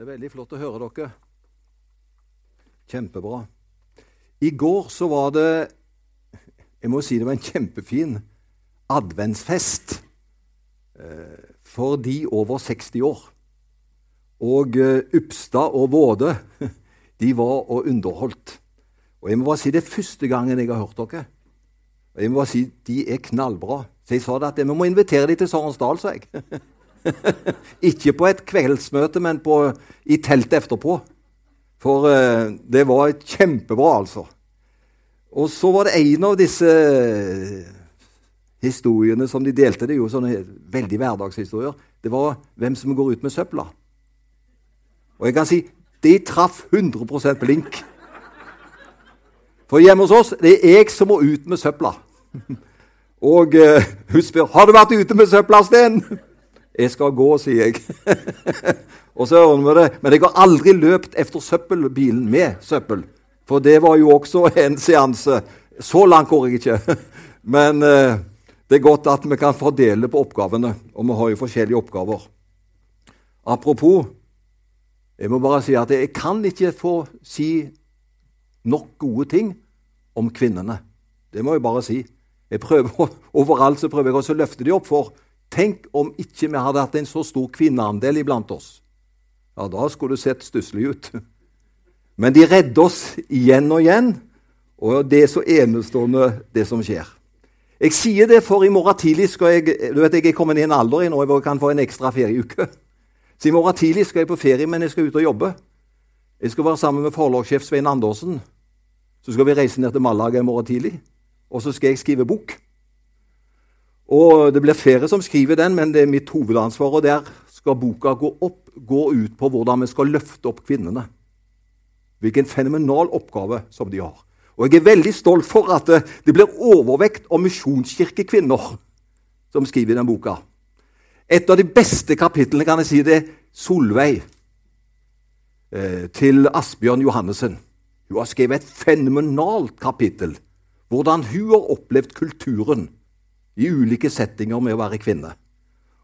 Det er veldig flott å høre dere. Kjempebra. I går så var det Jeg må si det var en kjempefin adventsfest eh, for de over 60 år. Og eh, Upstad og Våde de var og underholdt. Og jeg må bare si det er første gangen jeg har hørt dere. Og jeg må bare si de er knallbra. Så jeg sa det at vi må invitere dem til Sørensdal, sa jeg. Ikke på et kveldsmøte, men på, i teltet etterpå. For uh, det var kjempebra, altså. Og så var det en av disse historiene som de delte. Det er jo sånne veldig hverdagshistorier. Det var hvem som går ut med søpla. Og jeg kan si de traff 100% blink. For hjemme hos oss det er jeg som må ut med søpla. Og uh, hun spør har du vært ute med søpla, Sten. 'Jeg skal gå', sier jeg. og så ordner vi det. Men jeg har aldri løpt etter søppelbilen med søppel. For det var jo også en seanse. Så langt går jeg ikke. Men eh, det er godt at vi kan fordele på oppgavene, og vi har jo forskjellige oppgaver. Apropos, jeg må bare si at jeg kan ikke få si nok gode ting om kvinnene. Det må jeg bare si. Jeg prøver, Overalt så prøver jeg også å løfte dem opp, for Tenk om ikke vi hadde hatt en så stor kvinneandel iblant oss. Ja, da skulle det sett stusslig ut. Men de redder oss igjen og igjen, og det er så enestående, det som skjer. Jeg sier det, for i morgen tidlig skal jeg du vet, Jeg er kommet i en alder nå hvor jeg kan få en ekstra ferieuke. Så i morgen tidlig skal jeg på ferie, men jeg skal ut og jobbe. Jeg skal være sammen med forlagssjef Svein Andersen. Så skal vi reise ned til Malaga i morgen tidlig, og så skal jeg skrive bok. Og Det blir flere som skriver den, men det er mitt hovedansvar. og Der skal boka gå, opp, gå ut på hvordan vi skal løfte opp kvinnene. Hvilken fenomenal oppgave som de har. Og Jeg er veldig stolt for at det, det blir overvekt av misjonskirkekvinner som skriver den boka. Et av de beste kapitlene kan jeg si det er Solveig eh, til Asbjørn Johannessen. Hun har skrevet et fenomenalt kapittel. Hvordan hun har opplevd kulturen i ulike settinger med å være kvinne.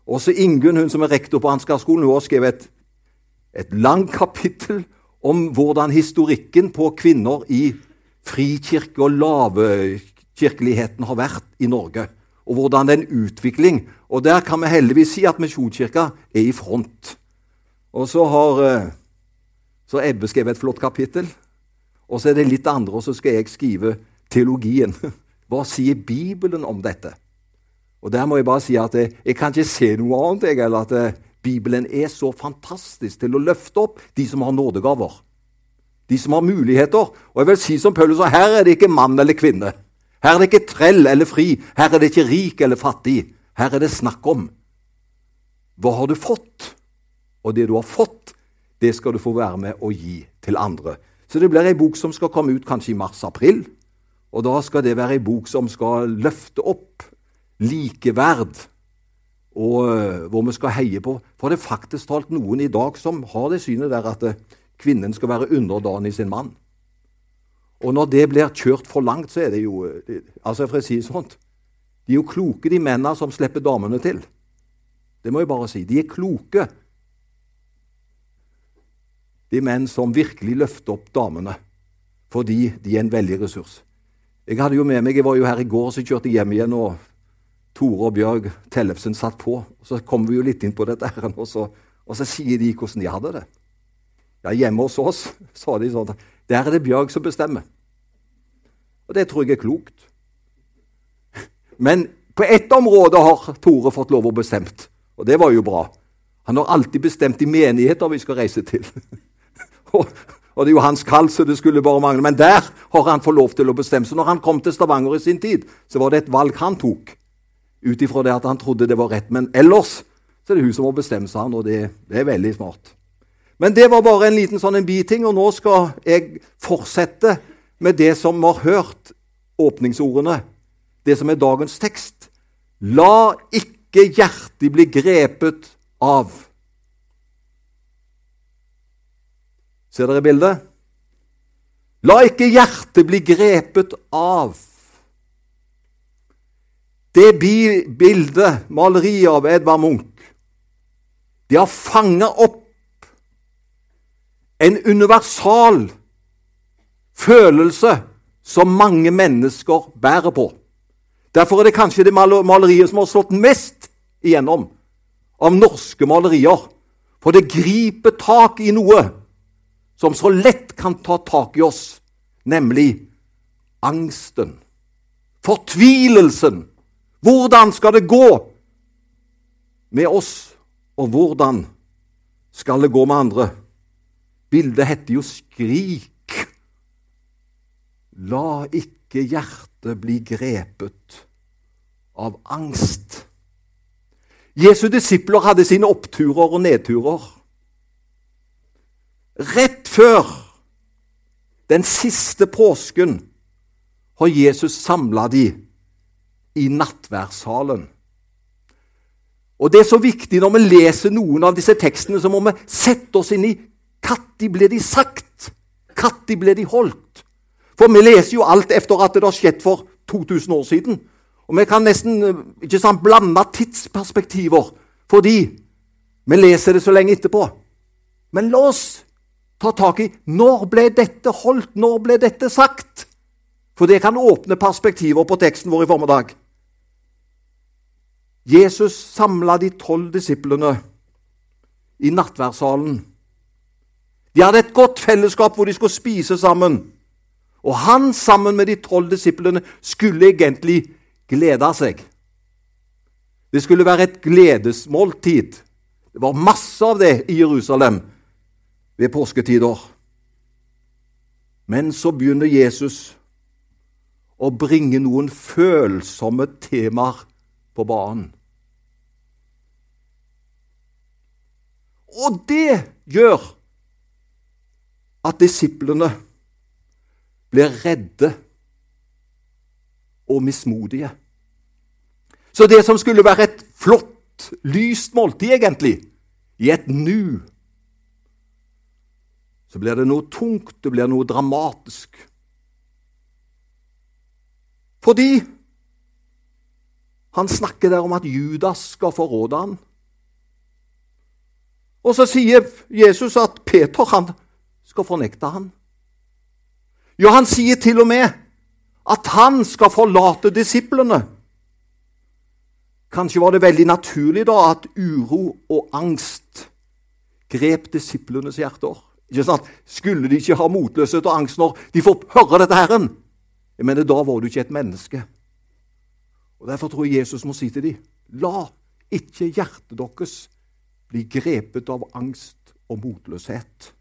Også Ingunn, hun som er rektor på Ansgarskolen, hun har skrevet et, et langt kapittel om hvordan historikken på kvinner i frikirke- og lavkirkeligheten har vært i Norge. Og hvordan det er en utvikling. Og der kan vi heldigvis si at Misjonskirka er i front. Og så har eh, så Ebbe skrevet et flott kapittel. Og så er det litt andre, og så skal jeg skrive teologien. Hva sier Bibelen om dette? Og Der må jeg bare si at jeg, jeg kan ikke se noe annet jeg, eller at eh, Bibelen er så fantastisk til å løfte opp de som har nådegaver. De som har muligheter. Og jeg vil si som Paulus her er det ikke mann eller kvinne. Her er det ikke trell eller fri. Her er det ikke rik eller fattig. Her er det snakk om hva har du fått? Og det du har fått, det skal du få være med å gi til andre. Så det blir ei bok som skal komme ut kanskje i mars-april. Og da skal det være ei bok som skal løfte opp likeverd, og eh, hvor vi skal heie på. For det er faktisk talt noen i dag som har det synet der at eh, kvinnen skal være underdanig sin mann. Og når det blir kjørt for langt, så er det jo eh, altså for å si sånt, De er jo kloke, de mennene som slipper damene til. Det må jeg bare si. De er kloke, de menn som virkelig løfter opp damene, fordi de er en veldig ressurs. Jeg hadde jo med meg, jeg var jo her i går, så kjørte jeg hjem igjen. og Tore og Bjørg Tellefsen satt på. Så kommer vi jo litt inn på dette, her, og så, og så sier de hvordan de hadde det. Ja, Hjemme hos oss sa de sånn Der er det Bjørg som bestemmer. Og det tror jeg er klokt. Men på ett område har Tore fått lov å bestemt, og det var jo bra. Han har alltid bestemt i menigheter vi skal reise til. og, og det er jo hans kall, så det skulle bare mangle. Men der har han fått lov til å bestemme. Så når han kom til Stavanger i sin tid, så var det et valg han tok ut ifra det at han trodde det var rett. Men ellers så er det hun som må bestemme seg, og det, det, er veldig smart. Men det var bare en liten sånn en biting, og nå skal jeg fortsette med det som har hørt, åpningsordene, det som er dagens tekst. La ikke hjertet bli grepet av. Ser dere bildet? La ikke hjertet bli grepet av. Det bildet, maleriet av Edvard Munch, de har fanga opp en universal følelse som mange mennesker bærer på. Derfor er det kanskje det maleriet som har slått mest igjennom av norske malerier. For det griper tak i noe som så lett kan ta tak i oss, nemlig angsten, fortvilelsen. Hvordan skal det gå med oss, og hvordan skal det gå med andre? Bildet heter jo 'Skrik'. La ikke hjertet bli grepet av angst. Jesu disipler hadde sine oppturer og nedturer. Rett før den siste påsken har Jesus samla de i nattverdssalen. Og Det er så viktig når vi leser noen av disse tekstene, så må vi sette oss inn i når ble de sagt? Når ble de holdt? For vi leser jo alt etter at det har skjedd for 2000 år siden. Og vi kan nesten ikke sant, blande tidsperspektiver fordi vi leser det så lenge etterpå. Men la oss ta tak i når ble dette holdt, når ble dette sagt? For det kan åpne perspektiver på teksten vår i formiddag. Jesus samla de tolv disiplene i nattverdssalen. De hadde et godt fellesskap hvor de skulle spise sammen. Og han sammen med de tolv disiplene skulle egentlig glede seg. Det skulle være et gledesmåltid. Det var masse av det i Jerusalem ved påsketider. Men så begynner Jesus å bringe noen følsomme temaer på banen. Og det gjør at disiplene blir redde og mismodige. Så det som skulle være et flott, lyst måltid, egentlig, i et nu, så blir det noe tungt, det blir noe dramatisk. Fordi han snakker der om at Judas skal forråde ham. Og så sier Jesus at Peter han skal fornekte ham. Ja, han sier til og med at han skal forlate disiplene. Kanskje var det veldig naturlig da at uro og angst grep disiplenes hjerter. Ikke sant? Skulle de ikke ha motløshet og angst når de får høre dette Herren? Jeg mener, Da var du ikke et menneske. Og Derfor tror jeg Jesus må si til dem La ikke hjertet deres bli grepet av angst og motløshet.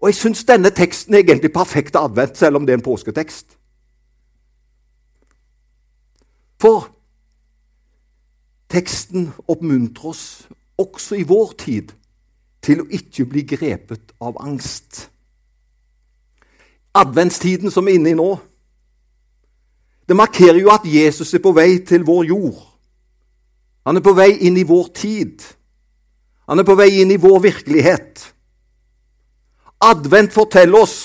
Og Jeg syns denne teksten er egentlig perfekt advent, selv om det er en påsketekst. For teksten oppmuntrer oss også i vår tid til å ikke bli grepet av angst. Adventstiden som er inne i nå, det markerer jo at Jesus er på vei til vår jord. Han er på vei inn i vår tid. Han er på vei inn i vår virkelighet. Advent forteller oss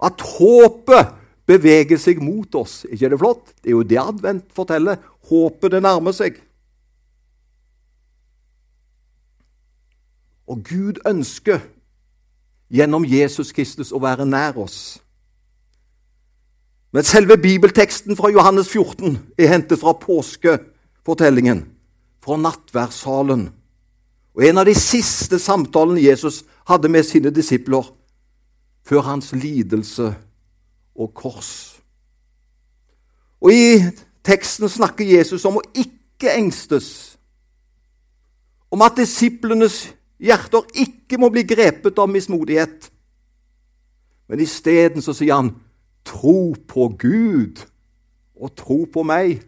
at håpet beveger seg mot oss. ikke er det flott? Det er jo det advent forteller. Håpet det nærmer seg. Og Gud ønsker gjennom Jesus Kristus å være nær oss. Men selve bibelteksten fra Johannes 14 er hentet fra påskefortellingen, fra nattverdssalen. Og en av de siste samtalene Jesus hadde med sine disipler før hans lidelse og kors. Og I teksten snakker Jesus om å ikke engstes, om at disiplenes hjerter ikke må bli grepet av mismodighet. Men isteden sier han, 'Tro på Gud og tro på meg'.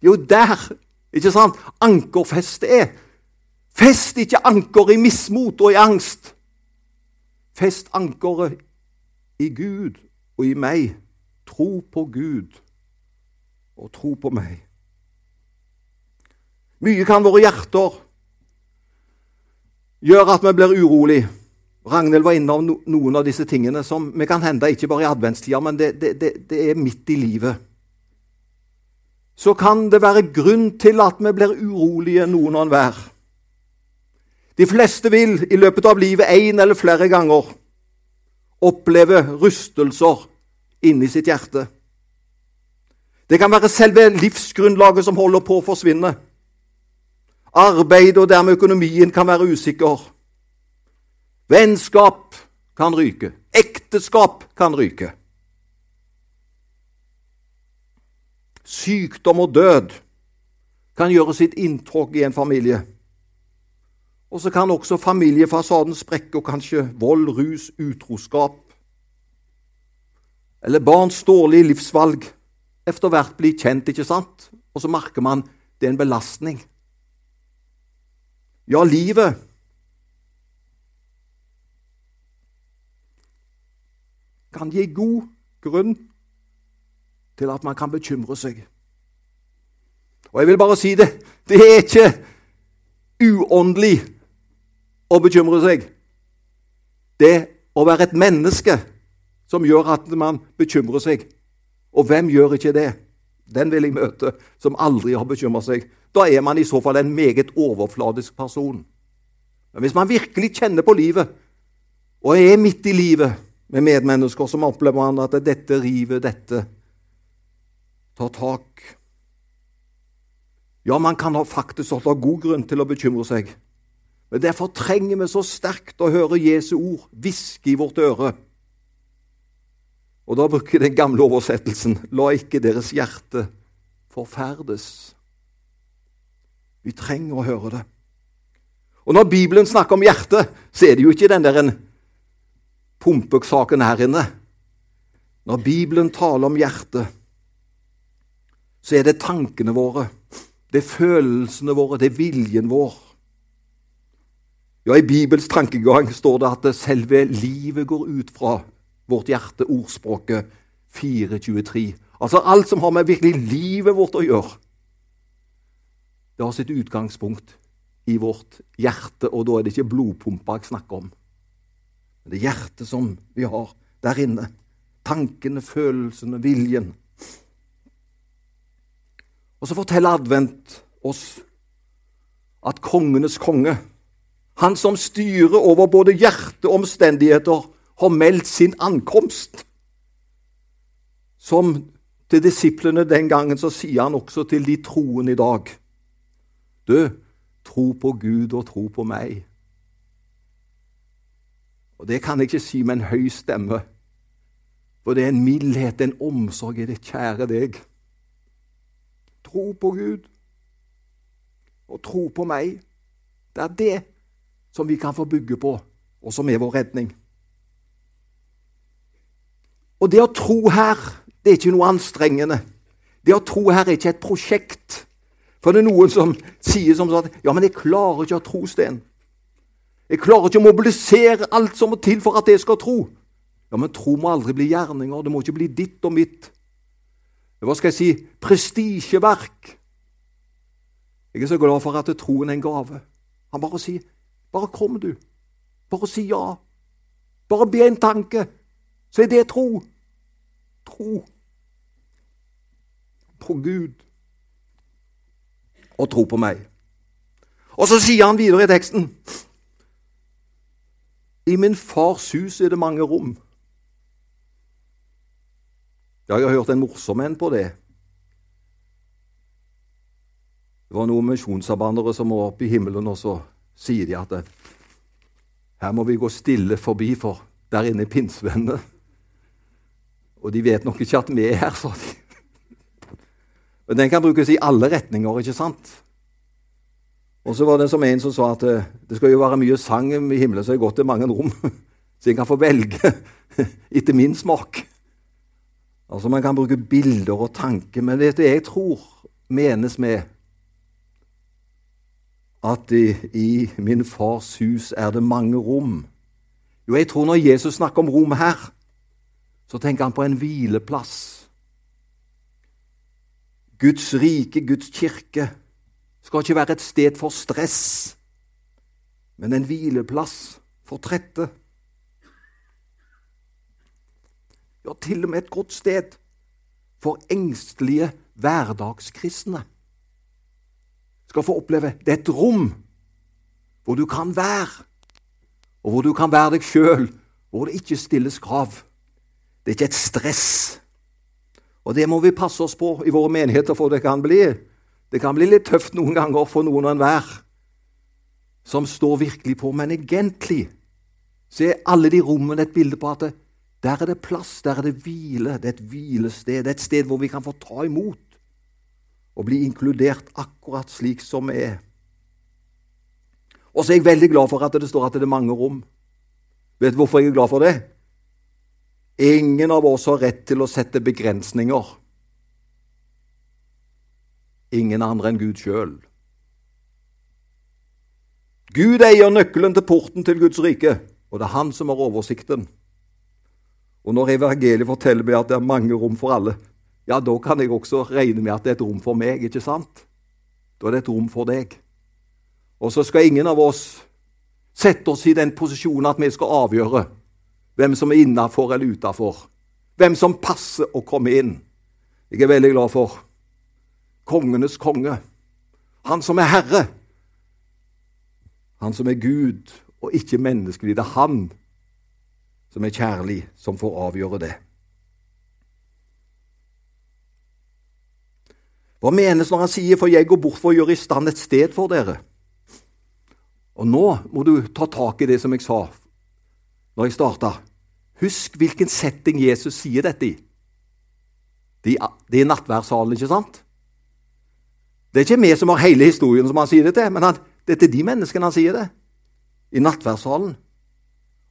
Det er jo der ikke sant, ankerfestet er. Fest ikke anker i mismot og i angst. Fest ankeret i Gud og i meg. Tro på Gud og tro på meg. Mye kan våre hjerter gjøre at vi blir urolig. Ragnhild var innom noen av disse tingene som vi kan hende ikke bare i adventstida, men det, det, det, det, er midt i livet. Så kan det være grunn til at vi blir urolige, noen og enhver. De fleste vil i løpet av livet én eller flere ganger oppleve rystelser inni sitt hjerte. Det kan være selve livsgrunnlaget som holder på å forsvinne. Arbeidet og dermed økonomien kan være usikker. Vennskap kan ryke. Ekteskap kan ryke. Sykdom og død kan gjøre sitt inntog i en familie. Og så kan også familiefasaden sprekke, og kanskje vold, rus, utroskap eller barns dårlige livsvalg etter hvert blir kjent, ikke sant? Og så merker man det er en belastning. Ja, livet kan gi god grunn til at man kan bekymre seg. Og jeg vil bare si det det er ikke uåndelig å bekymre seg. Det å være et menneske som gjør at man bekymrer seg. Og hvem gjør ikke det? Den vil jeg møte, som aldri har bekymret seg. Da er man i så fall en meget overfladisk person. Men hvis man virkelig kjenner på livet, og er midt i livet med medmennesker, som opplever at dette river, dette tar tak Ja, man kan faktisk ha god grunn til å bekymre seg. Men derfor trenger vi så sterkt å høre Jesu ord hviske i vårt øre. Og da bruker den gamle oversettelsen 'La ikke deres hjerte forferdes'. Vi trenger å høre det. Og når Bibelen snakker om hjertet, så er det jo ikke den der pumpesaken her inne. Når Bibelen taler om hjertet, så er det tankene våre, det er følelsene våre, det er viljen vår. Ja, I Bibels tankegang står det at selve livet går ut fra vårt hjerte, ordspråket 423. Altså alt som har med virkelig livet vårt å gjøre. Det har sitt utgangspunkt i vårt hjerte, og da er det ikke blodpumpa jeg snakker om. Det hjertet som vi har der inne. Tankene, følelsene, viljen. Og så forteller advent oss at kongenes konge, han som styrer over både hjerte og omstendigheter, har meldt sin ankomst. Som til disiplene den gangen, så sier han også til de troende i dag. Du, tro på Gud og tro på meg. Og Det kan jeg ikke si med en høy stemme, for det er en mildhet, en omsorg i det kjære deg. Tro på Gud og tro på meg. Det er det som vi kan få bygge på, og som er vår redning. Og det å tro her, det er ikke noe anstrengende. Det å tro her er ikke et prosjekt. For det er noen som sier som sånn Ja, men jeg klarer ikke å tro, Sten. Jeg klarer ikke å mobilisere alt som må til for at jeg skal tro. Ja, men tro må aldri bli gjerninger. Det må ikke bli ditt og mitt. Hva skal jeg si? Prestisjeverk. Jeg er så glad for at troen er en gave. Han bare sier, 'Bare kom, du. Bare si ja. Bare be en tanke.' Så er det tro tro på Gud og tro på meg. Og så sier han videre i teksten I min fars hus er det mange rom. Ja, jeg har hørt en morsom en på det. Det var noen misjonsarbeidere som var oppe i himmelen, og så sier de at her må vi gå stille forbi, for der inne er pinnsvennene. Og de vet nok ikke at vi er her, sa de. Men den kan brukes i alle retninger, ikke sant? Og så var det som en som sa at eh, det skal jo være mye sang i himmelen, så jeg har gått til mange rom. Så jeg kan få velge etter min smak. Altså Man kan bruke bilder og tanker, men det jeg tror menes med at i, i min fars hus er det mange rom. Jo, jeg tror når Jesus snakker om rom her, så tenker han på en hvileplass. Guds rike, Guds kirke, skal ikke være et sted for stress, men en hvileplass for trette. Ja, til og med et godt sted for engstelige hverdagskristne. Skal få oppleve det er et rom hvor du kan være, og hvor du kan være deg sjøl, hvor det ikke stilles krav. Det er ikke et stress. Og det må vi passe oss på i våre menigheter, for det kan bli, det kan bli litt tøft noen ganger for noen og enhver som står virkelig på. Men egentlig så er alle de rommene et bilde på at det, der er det plass, der er det hvile. Det er et hvilested. Det er et sted hvor vi kan få ta imot og bli inkludert akkurat slik som vi er. Og så er jeg veldig glad for at det står at det er mange rom. Vet du hvorfor jeg er glad for det? Ingen av oss har rett til å sette begrensninger. Ingen andre enn Gud sjøl. Gud eier nøkkelen til porten til Guds rike, og det er han som har oversikten. Og når evangeliet forteller meg at det er mange rom for alle, ja, da kan jeg også regne med at det er et rom for meg, ikke sant? Da er det et rom for deg. Og så skal ingen av oss sette oss i den posisjonen at vi skal avgjøre hvem som er innafor eller utafor. Hvem som passer å komme inn. Jeg er veldig glad for kongenes konge. Han som er herre. Han som er Gud og ikke menneskelig. Det er han som er kjærlig, som får avgjøre det. Hva menes når han sier 'for jeg går bort for å gjøre i stand et sted for dere'? Og nå må du ta tak i det som jeg sa når jeg starta. Husk hvilken setting Jesus sier dette i. Det er nattværssalen, ikke sant? Det er ikke vi som har hele historien som han sier det til, men han, det er til de menneskene han sier det. I nattverdssalen.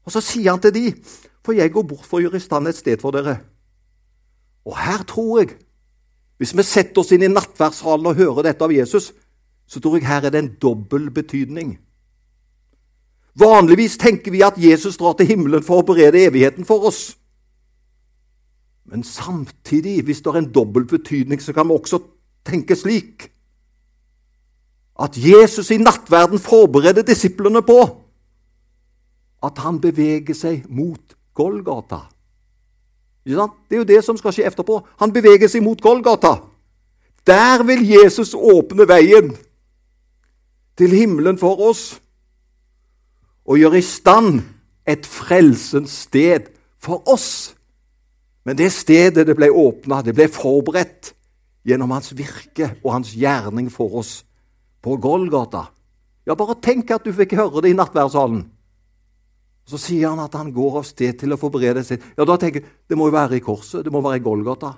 Og så sier han til de, for jeg går bort for å gjøre i stand et sted for dere. Og her tror jeg, hvis vi setter oss inn i nattverdssalen og hører dette av Jesus, så tror jeg her er det en dobbel betydning. Vanligvis tenker vi at Jesus drar til himmelen for å berede evigheten for oss. Men samtidig, hvis det er en dobbel betydning, så kan vi også tenke slik at Jesus i nattverden forbereder disiplene på at han beveger seg mot Golgata. Det er jo det som skal skje etterpå. Han beveger seg mot Golgata. Der vil Jesus åpne veien til himmelen for oss og gjøre i stand et frelsens sted for oss. Men det stedet det ble åpna, det ble forberedt gjennom hans virke og hans gjerning for oss på Golgata. Ja, bare tenk at du fikk høre det i nattverdssalen. Så sier han at han går av sted til å forberede seg. Ja, da tenker jeg, Det må jo være i korset, det må være i Golgata.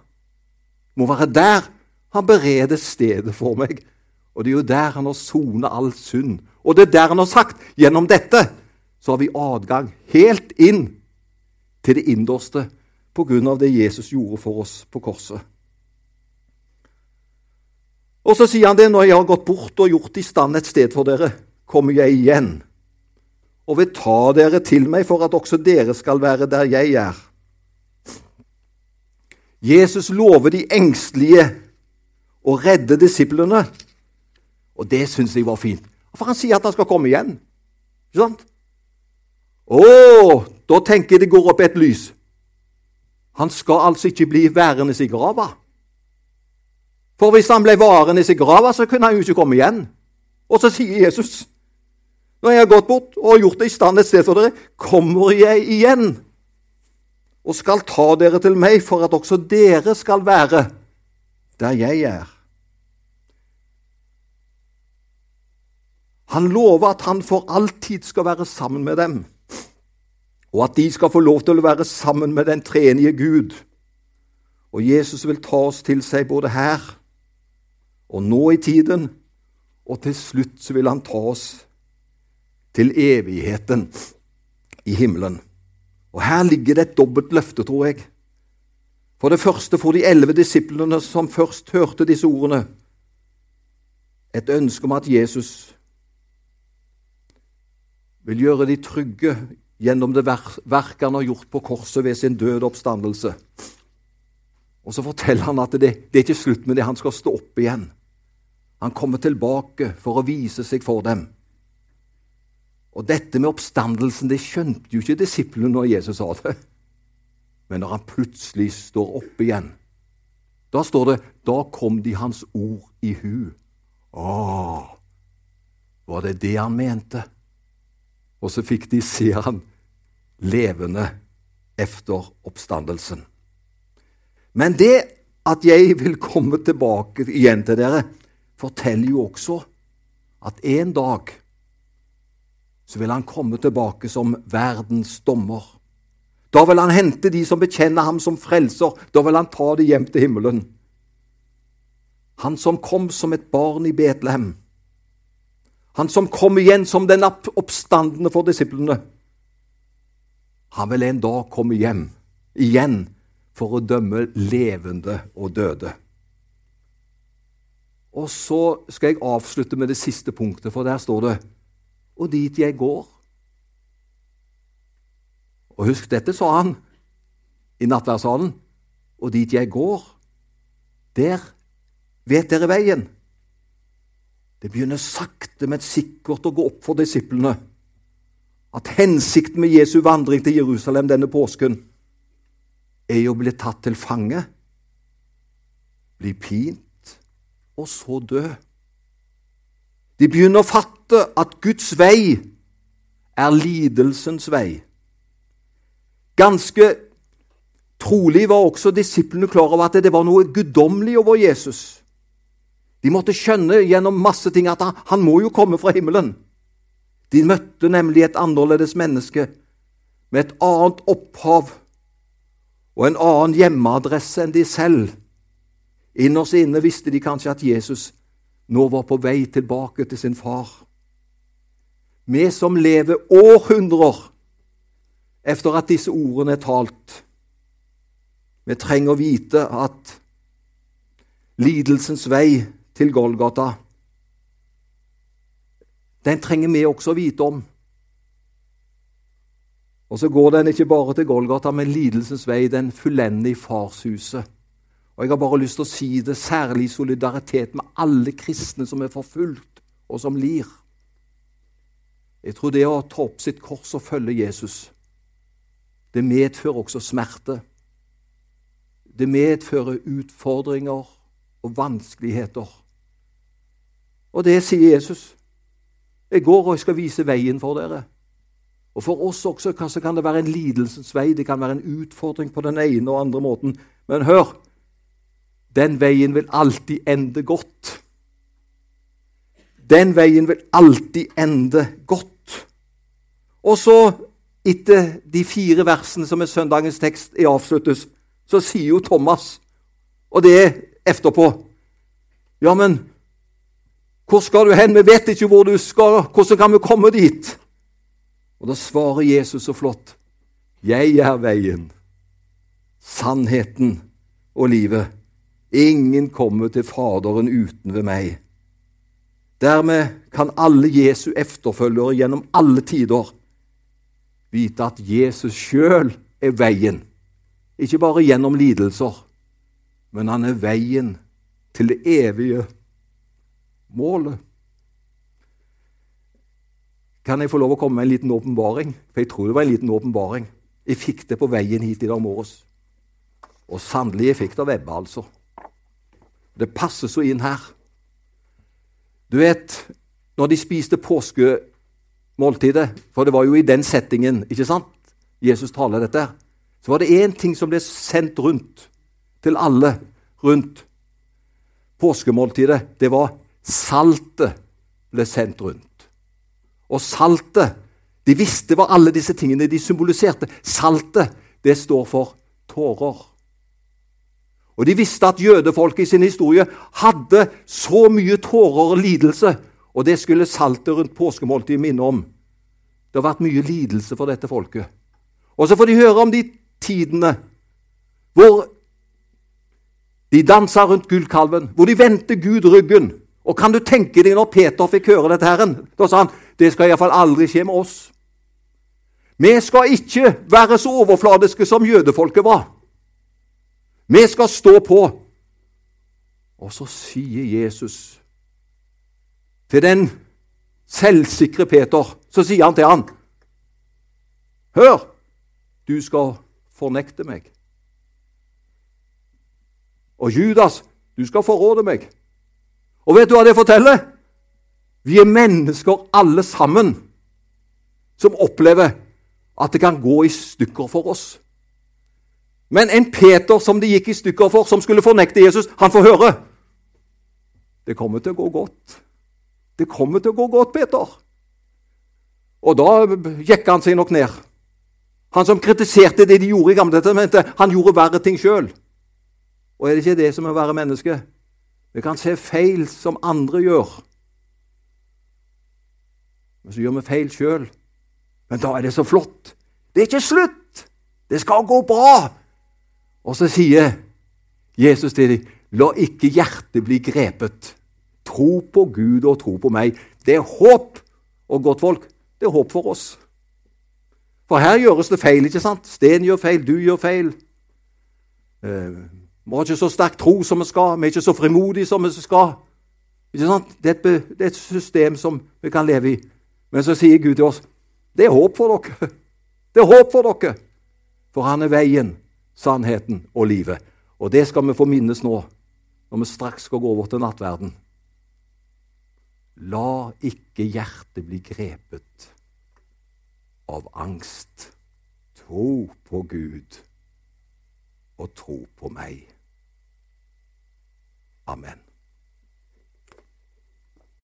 Det må være der han bereder stedet for meg. Og det er jo der han har sonet all synd og det er der han har sagt gjennom dette så har vi adgang helt inn til det innerste av det Jesus gjorde for oss på korset. Og så sier han det når jeg har gått bort og gjort i stand et sted for dere, kommer jeg igjen og vil ta dere til meg for at også dere skal være der jeg er. Jesus lover de engstelige å redde disiplene, og det syns jeg var fint. For han sier at han skal komme igjen. Ikke sant? Å, da tenker jeg det går opp et lys. Han skal altså ikke bli værende i grava. For hvis han ble varende i grava, så kunne han jo ikke komme igjen. Og så sier Jesus, når jeg har gått bort og gjort det i stand et sted for dere, kommer jeg igjen og skal ta dere til meg for at også dere skal være der jeg er. Han lover at han for alltid skal være sammen med dem, og at de skal få lov til å være sammen med den tredje Gud. Og Jesus vil ta oss til seg både her og nå i tiden, og til slutt så vil han ta oss til evigheten i himmelen. Og Her ligger det et dobbelt løfte, tror jeg. For det første for de elleve disiplene som først hørte disse ordene, et ønske om at Jesus vil gjøre de trygge gjennom det verk han har gjort på korset ved sin døde oppstandelse. Og så forteller han at det, det er ikke slutt med det. Han skal stå opp igjen. Han kommer tilbake for å vise seg for dem. Og dette med oppstandelsen det skjønte jo ikke disiplene når Jesus sa det. Men når han plutselig står opp igjen, da står det da kom de hans ord i hu. Å, var det det han mente? Og så fikk de se han levende efter oppstandelsen. Men det at jeg vil komme tilbake igjen til dere, forteller jo også at en dag så vil han komme tilbake som verdens dommer. Da vil han hente de som bekjenner ham som frelser. Da vil han ta det hjem til himmelen. Han som kom som et barn i Betlehem. Han som kom igjen som den oppstandende for disiplene. Han vil en dag komme hjem igjen for å dømme levende og døde. Og så skal jeg avslutte med det siste punktet, for der står det Og dit jeg går. Og husk, dette sa han i nattverdssalen. Og dit jeg går, der vet dere veien. Det begynner sakte, men sikkert å gå opp for disiplene at hensikten med Jesu vandring til Jerusalem denne påsken er jo å bli tatt til fange, bli pint og så dø. De begynner å fatte at Guds vei er lidelsens vei. Ganske trolig var også disiplene klar over at det var noe guddommelig over Jesus. De måtte skjønne gjennom masse ting at han, han må jo komme fra himmelen. De møtte nemlig et annerledes menneske med et annet opphav og en annen hjemmeadresse enn de selv. Innerst inne visste de kanskje at Jesus nå var på vei tilbake til sin far. Vi som lever århundrer etter at disse ordene er talt, vi trenger å vite at lidelsens vei til Golgata den trenger vi også å vite om. Og så går den ikke bare til Golgata, men lidelsens vei, den fullender i farshuset. Og Jeg har bare lyst til å si det, særlig i solidaritet med alle kristne som er forfulgt, og som lir. Jeg tror det å ta opp sitt kors og følge Jesus, det medfører også smerte. Det medfører utfordringer og vanskeligheter. Og det sier Jesus. Jeg går og jeg skal vise veien for dere. Og For oss også kan det være en lidelsens vei, det kan være en utfordring på den ene og andre måten. Men hør den veien vil alltid ende godt. Den veien vil alltid ende godt. Og så, etter de fire versene som er søndagens tekst er avsluttes, så sier jo Thomas, og det er etterpå Ja, men hvor skal du hen? Vi vet ikke hvor du skal. Hvordan kan vi komme dit? Og Da svarer Jesus så flott. Jeg er veien, sannheten og livet. Ingen kommer til Faderen uten ved meg. Dermed kan alle Jesu efterfølgere gjennom alle tider vite at Jesus sjøl er veien. Ikke bare gjennom lidelser, men han er veien til det evige målet. Kan jeg få lov å komme med en liten åpenbaring? For jeg tror det var en liten åpenbaring. Jeg fikk det på veien hit i dag morges. Og sannelig, jeg fikk det av Ebbe, altså. Det passer så inn her. Du vet, når de spiste påskemåltidet, for det var jo i den settingen ikke sant? Jesus taler dette, så var det én ting som ble sendt rundt til alle rundt påskemåltidet. Det var Saltet ble sendt rundt. Og saltet De visste hva alle disse tingene de symboliserte. Saltet, det står for tårer. Og de visste at jødefolket i sin historie hadde så mye tårer og lidelse, og det skulle saltet rundt påskemåltidet minne om. Det har vært mye lidelse for dette folket. Og så får de høre om de tidene hvor de dansa rundt gullkalven, hvor de vendte Gud ryggen, og kan du tenke deg når Peter fikk høre dette, herren? Da sa han det skal iallfall aldri skje med oss. Vi skal ikke være så overfladiske som jødefolket var. Vi skal stå på. Og så sier Jesus til den selvsikre Peter, så sier han til han, Hør, du skal fornekte meg. Og Judas, du skal forråde meg. Og vet du hva det forteller? Vi er mennesker alle sammen. som opplever at det kan gå i stykker for oss. Men en Peter som de gikk i stykker for, som skulle fornekte Jesus, han får høre. Det kommer til å gå godt. Det kommer til å gå godt, Peter. Og da gikk han seg nok ned. Han som kritiserte det de gjorde i Gamle testamentet, han gjorde verre ting sjøl. Og er det ikke det som er å være menneske? Vi kan se feil som andre gjør. Men så gjør vi feil sjøl. Men da er det så flott. Det er ikke slutt! Det skal gå bra! Og så sier Jesus til dem, la ikke hjertet bli grepet. Tro på Gud og tro på meg. Det er håp. Og godt folk, det er håp for oss. For her gjøres det feil, ikke sant? Sten gjør feil, du gjør feil. Eh, vi har ikke så sterk tro som vi skal, vi er ikke så frimodige som vi skal. Ikke sant? Det er, et, det er et system som vi kan leve i. Men så sier Gud til oss det er håp for dere. Det er håp for dere. For han er veien, sannheten og livet. Og det skal vi få minnes nå, når vi straks skal gå over til nattverden. La ikke hjertet bli grepet av angst. Tro på Gud og tro på meg. Amen.